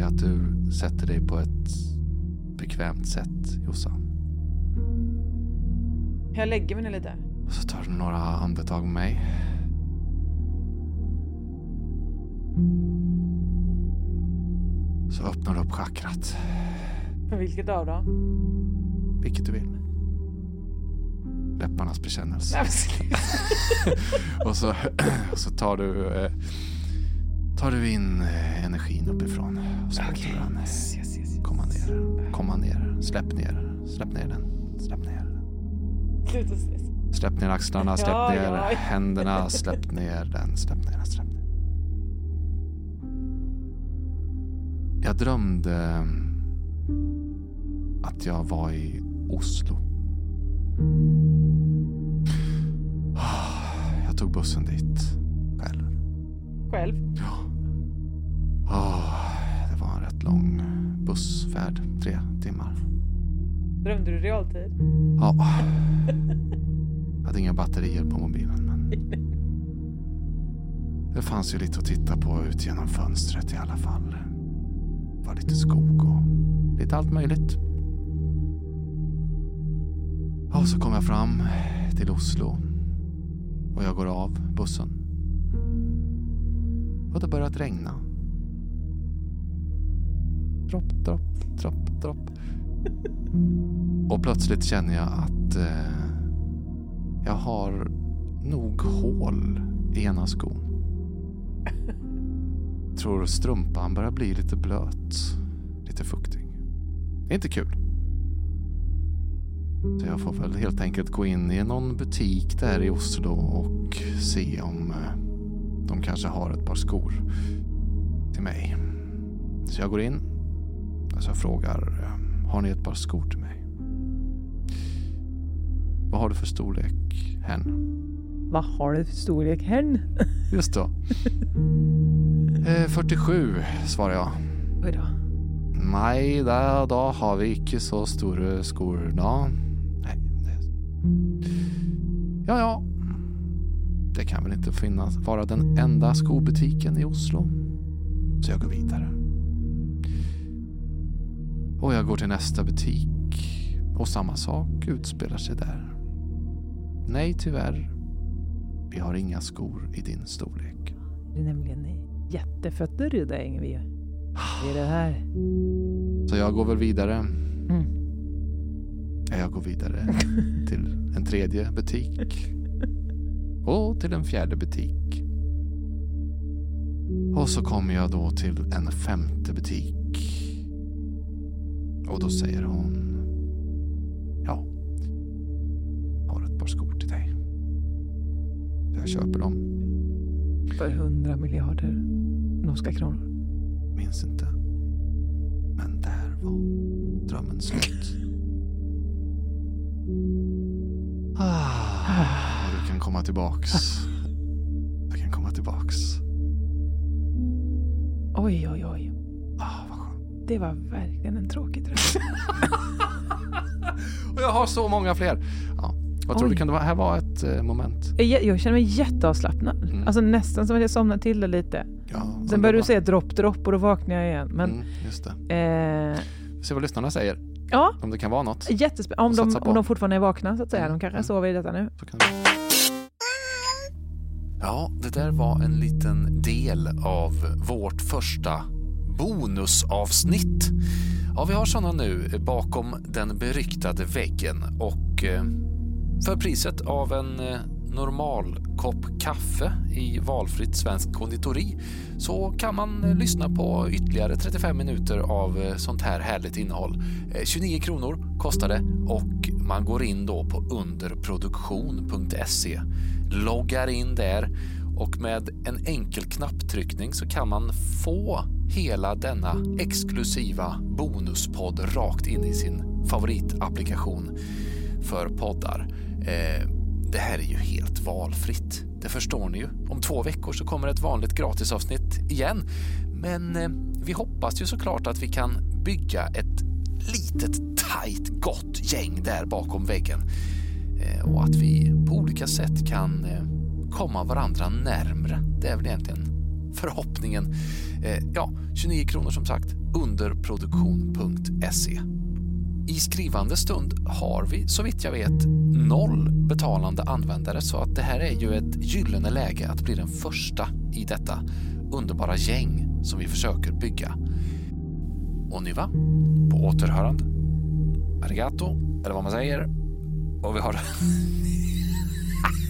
jag att du sätter dig på ett bekvämt sätt, Jossan. Jag lägger mig ner lite. Och så tar du några andetag med mig. Så öppnar du upp chakrat. Vilket av dem? Vilket du vill. Läpparnas bekännelse. Och så, och så tar du eh, tar du in eh, energin uppifrån. Och så den eh, Yes, yes, yes. komma ner. Komma ner. Släpp ner. Släpp ner den. Släpp ner. Sluta. Släpp ner axlarna, släpp Ja, ner ja. händerna, släpp ner den, släpp ner den, släpp ner. Jag drömde mm, att jag var i Oslo. Jag tog bussen dit själv. Själv? Ja. Bussfärd, tre timmar. Drömde du realtid? Ja. Jag hade inga batterier på mobilen men det fanns ju lite att titta på ut genom fönstret i alla fall. Det var lite skog och lite allt möjligt. Ja, så kom jag fram till Oslo och jag går av bussen. Och det börjat regna. Dropp, dropp, dropp, dropp. Och plötsligt känner jag att eh, jag har nog hål i ena skon. Tror strumpan börjar bli lite blöt. Lite fuktig. Det är inte kul. Så jag får väl helt enkelt gå in i någon butik där i Oslo och se om eh, de kanske har ett par skor till mig. Så jag går in så jag frågar, eh, har ni ett par skor till mig? Vad har du för storlek, hen? Vad har du för storlek hen? Just då. Eh, 47, svarar jag. Oj då. Nej, da, da har vi ikke så store skor da. Nej, det... Ja, ja. Det kan väl inte finnas, vara den enda skobutiken i Oslo. Så jag går vidare. Och jag går till nästa butik. Och samma sak utspelar sig där. Nej, tyvärr. Vi har inga skor i din storlek. Det är nämligen jättefötter i dig, Ingvi. Det är det här. Så jag går väl vidare. Mm. Ja, Jag går vidare till en tredje butik. Och till en fjärde butik. Och så kommer jag då till en femte butik. Och då säger hon. Ja. Har ett par skor till dig. Jag köper dem. För hundra miljarder norska kronor. Minns inte. Men där var drömmen slut. Ah, du kan komma tillbaks. Du kan komma tillbaks. Oj, oj, oj. Det var verkligen en tråkig dröm. Och jag har så många fler. Ja. Vad tror Oj. du? Kan det vara, här var ett eh, moment? Jag, jag känner mig jätteavslappnad. Mm. Alltså nästan som att jag somnade till det lite. Ja, Sen började du säga dropp, dropp och då vaknade jag igen. Men Mm, just det. eh, ser vad lyssnarna säger. ja, Om det kan vara något. jättespännande. Om, de- om de fortfarande är vakna så att säga. Mm, De kanske mm. sover i detta nu. Ja, det där var en liten del av vårt första bonusavsnitt. Ja, vi har såna nu bakom den beryktade väggen och eh, för priset av en eh, normal kopp kaffe i valfritt svenskt konditori så kan man eh, lyssna på ytterligare 35 minuter av sånt här härligt innehåll. 29 kronor kostar det och man går in då på underproduktion.se, loggar in där och med en enkel knapptryckning så kan man få hela denna exklusiva bonuspodd rakt in i sin favoritapplikation för poddar. Eh, det här är ju helt valfritt. Det förstår ni ju. Om två veckor så kommer ett vanligt gratisavsnitt igen. Men eh, vi hoppas ju såklart att vi kan bygga ett litet, tajt, gott gäng där bakom väggen. Eh, och att vi på olika sätt kan eh, komma varandra närmre. Det är väl egentligen förhoppningen. Eh, ja, 29 kronor som sagt, underproduktion.se. I skrivande stund har vi, så vitt jag vet, noll betalande användare så att det här är ju ett gyllene läge att bli den första i detta underbara gäng som vi försöker bygga. Och nu va? På återhörande. Arigato, eller vad man säger. Och vi har...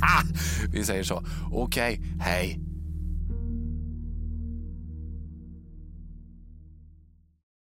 vi säger så. Okej, okay, hej.